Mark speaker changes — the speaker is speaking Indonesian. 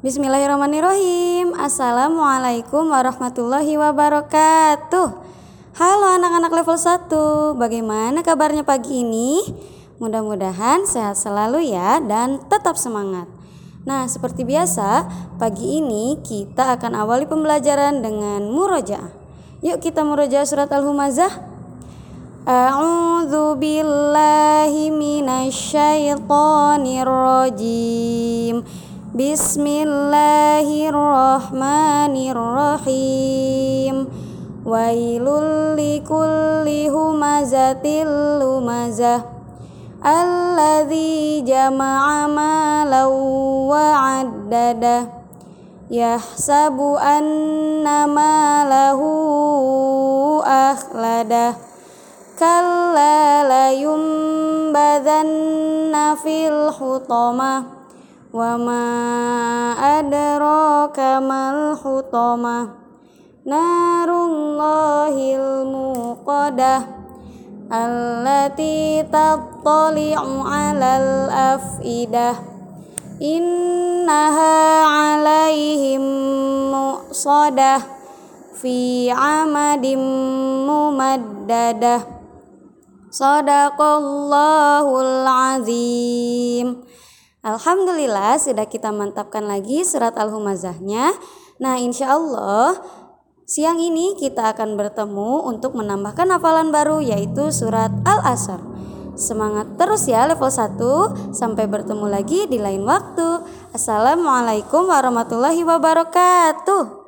Speaker 1: Bismillahirrahmanirrahim. Assalamualaikum warahmatullahi wabarakatuh. Halo anak-anak level 1 Bagaimana kabarnya pagi ini? Mudah-mudahan sehat selalu ya dan tetap semangat. Nah seperti biasa pagi ini kita akan awali pembelajaran dengan murojaah. Yuk kita murojaah surat Al-Humazah. A'udzu billahi minasyaitonir rajim. Bismillahirrahmanirrahim. Wailul likulli humazatil lumazah. Alladzi jama'a malan wa 'addada. Yahsabu anna malahu akhladah kalla layumbadanna fil hutamah wa ma adraka mal hutamah narullahil muqadah. Allati tattali'u 'alal afidah. Innaha 'alaihim muqsadah fi 'amadim mumaddadah. Sadaqallahul azim. Alhamdulillah sudah kita mantapkan lagi surat Al-Humazahnya. Nah insya Allah siang ini kita akan bertemu untuk menambahkan hafalan baru yaitu surat Al-Asr. Semangat terus ya level 1. Sampai bertemu lagi di lain waktu. Assalamualaikum warahmatullahi wabarakatuh.